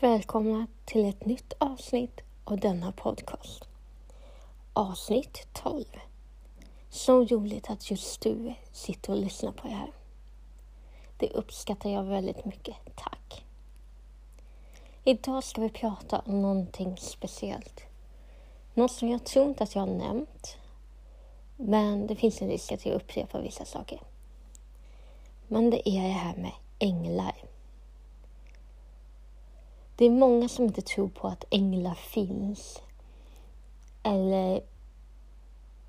Varmt välkomna till ett nytt avsnitt av denna podcast. Avsnitt 12. Så roligt att just du sitter och lyssnar på det här. Det uppskattar jag väldigt mycket. Tack! Idag ska vi prata om någonting speciellt. Något som jag tror inte att jag har nämnt. Men det finns en risk att jag upprepar vissa saker. Men det är det här med änglar. Det är många som inte tror på att änglar finns. Eller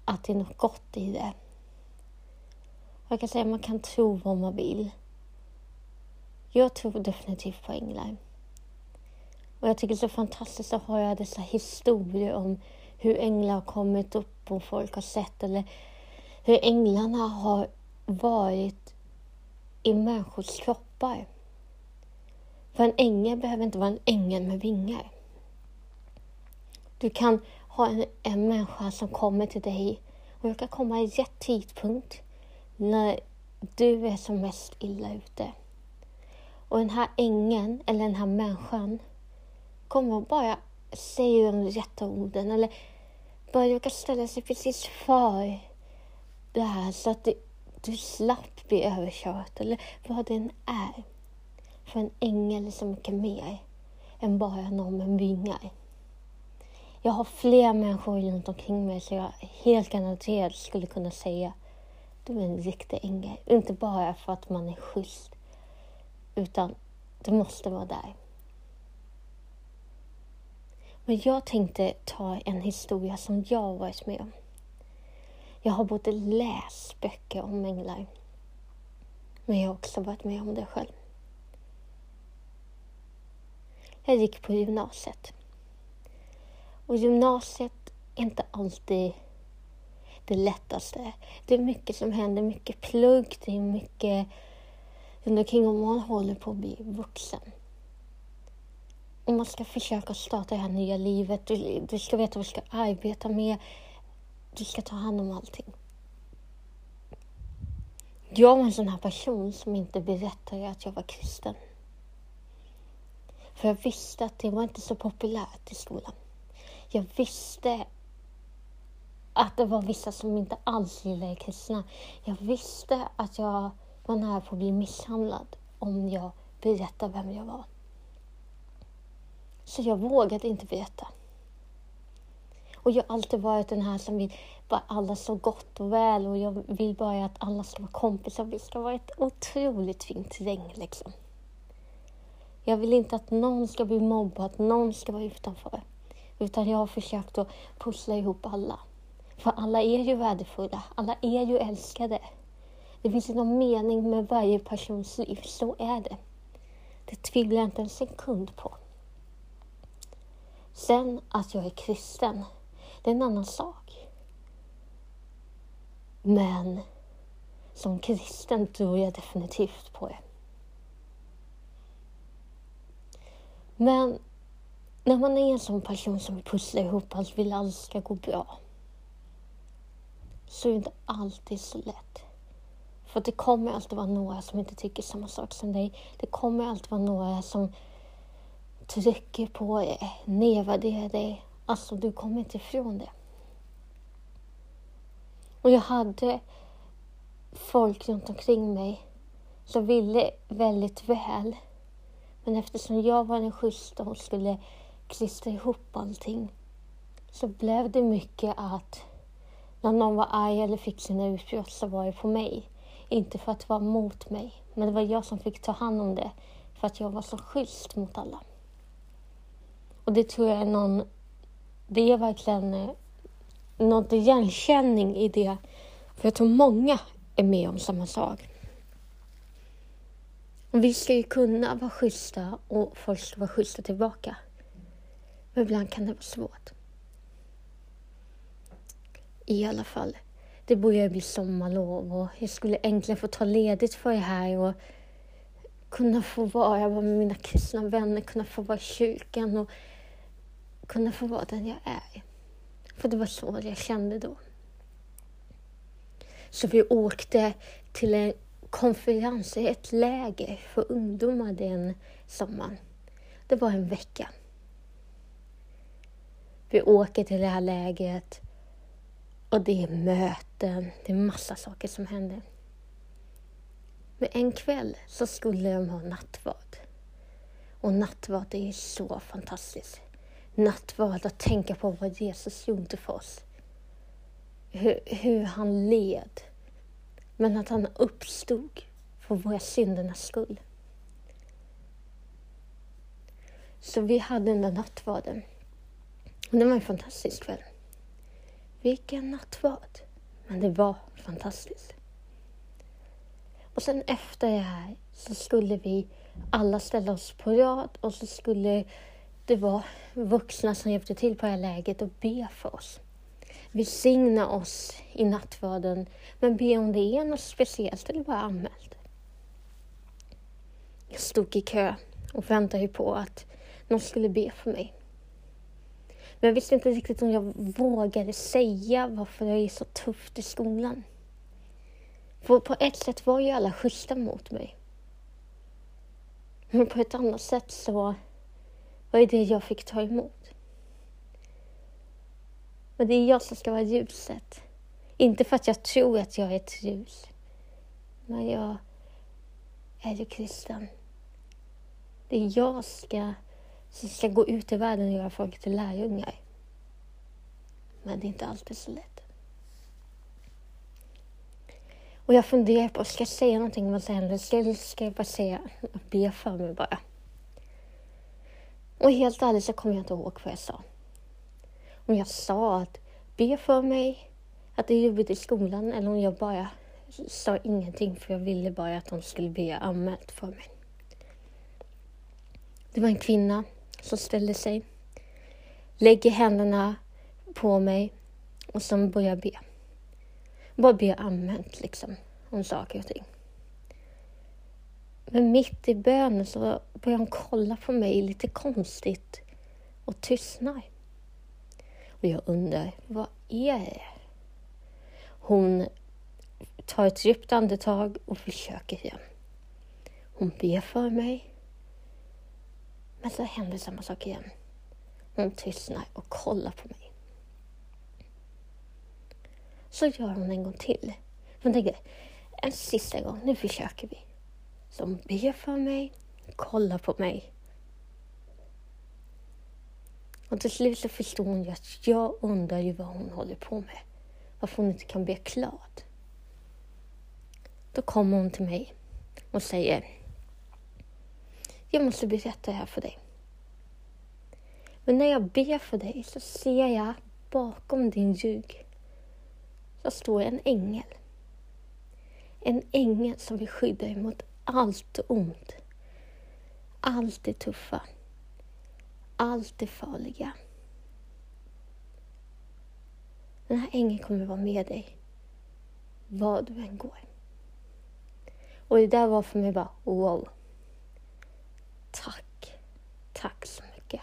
att det är något gott i det. Jag kan säga att man kan tro vad man vill. Jag tror definitivt på änglar. Och jag tycker det är så fantastiskt att höra dessa historier om hur änglar har kommit upp och folk har sett eller hur änglarna har varit i människors kroppar. För en ängel behöver inte vara en ängel med vingar. Du kan ha en, en människa som kommer till dig och jag kan komma i rätt tidpunkt när du är som mest illa ute. Och den här ängeln, eller den här människan, kommer bara säga de rätta orden eller bara råka ställa sig precis för det här så att du, du slapp bli överkört eller vad det än är. För en ängel är så mycket mer än bara någon med vingar. Jag har fler människor runt omkring mig så jag helt garanterat skulle kunna säga du är en riktig ängel. Inte bara för att man är schysst, utan du måste vara där. Men jag tänkte ta en historia som jag har varit med om. Jag har både läst böcker om änglar, men jag har också varit med om det själv. Jag gick på gymnasiet. Och gymnasiet är inte alltid det lättaste. Det är mycket som händer, mycket plugg, det är mycket runt omkring och man håller på att bli vuxen. Och man ska försöka starta det här nya livet. Du, du ska veta vad du ska arbeta med. Du ska ta hand om allting. Jag var en sån här person som inte berättade att jag var kristen. För jag visste att det var inte så populärt i skolan. Jag visste att det var vissa som inte alls gillade kristna. Jag visste att jag var nära på att bli misshandlad om jag berättade vem jag var. Så jag vågade inte berätta. Och jag har alltid varit den här som vill bara alla så gott och väl och jag vill bara att alla ska vara kompisar. Vi ska vara ett otroligt fint gäng liksom. Jag vill inte att någon ska bli mobbad, att någon ska vara utanför. Utan jag har försökt att pussla ihop alla. För alla är ju värdefulla, alla är ju älskade. Det finns någon mening med varje persons liv, så är det. Det tvivlar jag inte en sekund på. Sen att jag är kristen, det är en annan sak. Men som kristen tror jag definitivt på det. Men när man är en sån person som pusslar ihop allt, vill allt ska gå bra, så är det inte alltid så lätt. För det kommer alltid vara några som inte tycker samma sak som dig. Det kommer alltid vara några som trycker på dig, nedvärderar dig. Alltså, du kommer inte ifrån det. Och jag hade folk runt omkring mig som ville väldigt väl. Men eftersom jag var den schyssta och skulle klistra ihop allting så blev det mycket att när någon var arg eller fick sina utbrott så var det på mig. Inte för att vara mot mig, men det var jag som fick ta hand om det för att jag var så schysst mot alla. Och det tror jag är någon... Det är verkligen någon något igenkänning i det. För jag tror många är med om samma sak. Vi ska ju kunna vara schyssta och folk ska vara schyssta tillbaka. Men ibland kan det vara svårt. I alla fall, det börjar bli sommarlov och jag skulle äntligen få ta ledigt för det här och kunna få vara med mina kristna vänner, kunna få vara i kyrkan och kunna få vara den jag är. För det var så jag kände då. Så vi åkte till en konferens, ett läger för ungdomar den sommaren. Det var en vecka. Vi åker till det här lägret och det är möten, det är massa saker som händer. Men en kväll så skulle de ha nattvard. Och nattvard, det är så fantastiskt. Nattvard, att tänka på vad Jesus gjorde för oss. Hur, hur han led. Men att han uppstod för våra syndernas skull. Så vi hade den där nattvarden. Och det var en fantastisk kväll. Vilken nattvard! Men det var fantastiskt. Och sen efter det här så skulle vi alla ställa oss på rad och så skulle det vara vuxna som hjälpte till på det här läget och be för oss. Välsigna oss i nattvarden, men be om det är något speciellt eller bara anmält. Jag stod i kö och väntade på att någon skulle be för mig. Men jag visste inte riktigt om jag vågade säga varför det är så tufft i skolan. För på ett sätt var ju alla schyssta mot mig. Men på ett annat sätt så var det det jag fick ta emot. Men det är jag som ska vara ljuset. Inte för att jag tror att jag är ett ljus. Men jag är ju kristen. Det är jag ska, som ska gå ut i världen och göra folk till lärjungar. Men det är inte alltid så lätt. Och jag funderar på, ska jag säga någonting om vad som händer? Ska, ska jag bara säga, be för mig bara? Och helt ärligt så kommer jag inte ihåg vad jag sa. Om jag sa att be för mig, att det är jobbigt i skolan, eller om jag bara sa ingenting för jag ville bara att de skulle be anmält för mig. Det var en kvinna som ställde sig, lägger händerna på mig och sen börjar be. Bara be anmält liksom om saker och ting. Men mitt i bönen så börjar hon kolla på mig lite konstigt och tystnar. Och jag undrar, vad är det? Hon tar ett djupt andetag och försöker igen. Hon ber för mig. Men så händer samma sak igen. Hon tystnar och kollar på mig. Så gör hon en gång till. Hon tänker, en sista gång, nu försöker vi. Så hon ber för mig, kollar på mig. Och till slut så förstår hon ju att jag undrar ju vad hon håller på med. Varför hon inte kan be klart. Då kommer hon till mig och säger Jag måste berätta det här för dig. Men när jag ber för dig så ser jag bakom din ljug så står en ängel. En ängel som vill skydda dig mot allt ont. Allt det tuffa. Allt det farliga. Den här ängeln kommer vara med dig var du än går. Och det där var för mig bara wow. Tack. Tack så mycket.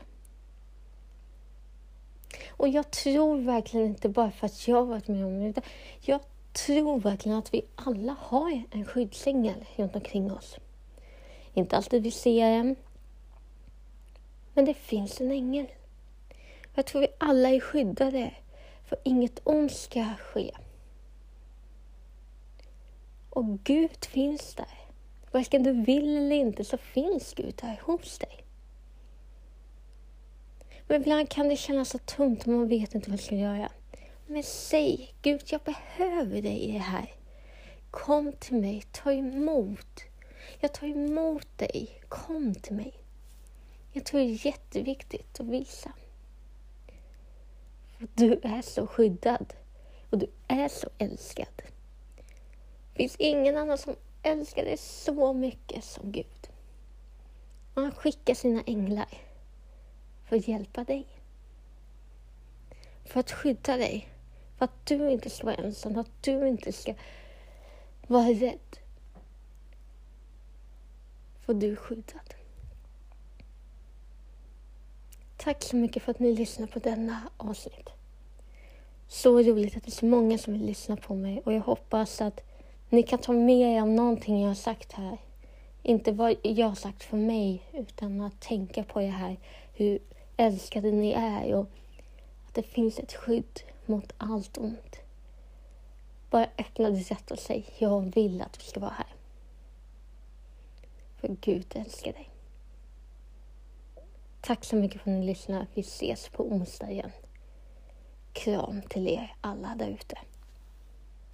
Och jag tror verkligen inte bara för att jag har varit med om det. Jag tror verkligen att vi alla har en skyddsängel runt omkring oss. Inte alltid vi ser den, men det finns en ängel. Jag tror vi alla är skyddade, för inget ont ska ske. Och Gud finns där. Varken du vill eller inte så finns Gud där hos dig. Men ibland kan det kännas så tungt och man vet inte vad man ska göra. Men säg, Gud jag behöver dig i det här. Kom till mig, ta emot. Jag tar emot dig, kom till mig. Jag tror det är jätteviktigt att visa. Du är så skyddad och du är så älskad. Det finns ingen annan som älskar dig så mycket som Gud. han skickar sina änglar för att hjälpa dig. För att skydda dig. För att du inte ska vara ensam, för att du inte ska vara rädd. För du är skyddad. Tack så mycket för att ni lyssnar på denna avsnitt. Så roligt att det är så många som vill lyssna på mig och jag hoppas att ni kan ta med er av någonting jag har sagt här Inte vad jag har sagt för mig, utan att tänka på det här, hur älskade ni är och att det finns ett skydd mot allt ont. Bara öppna ditt hjärta och säg, jag vill att du ska vara här. För Gud älskar dig. Tack så mycket för att ni lyssnade. Vi ses på onsdag igen. Kram till er alla där ute.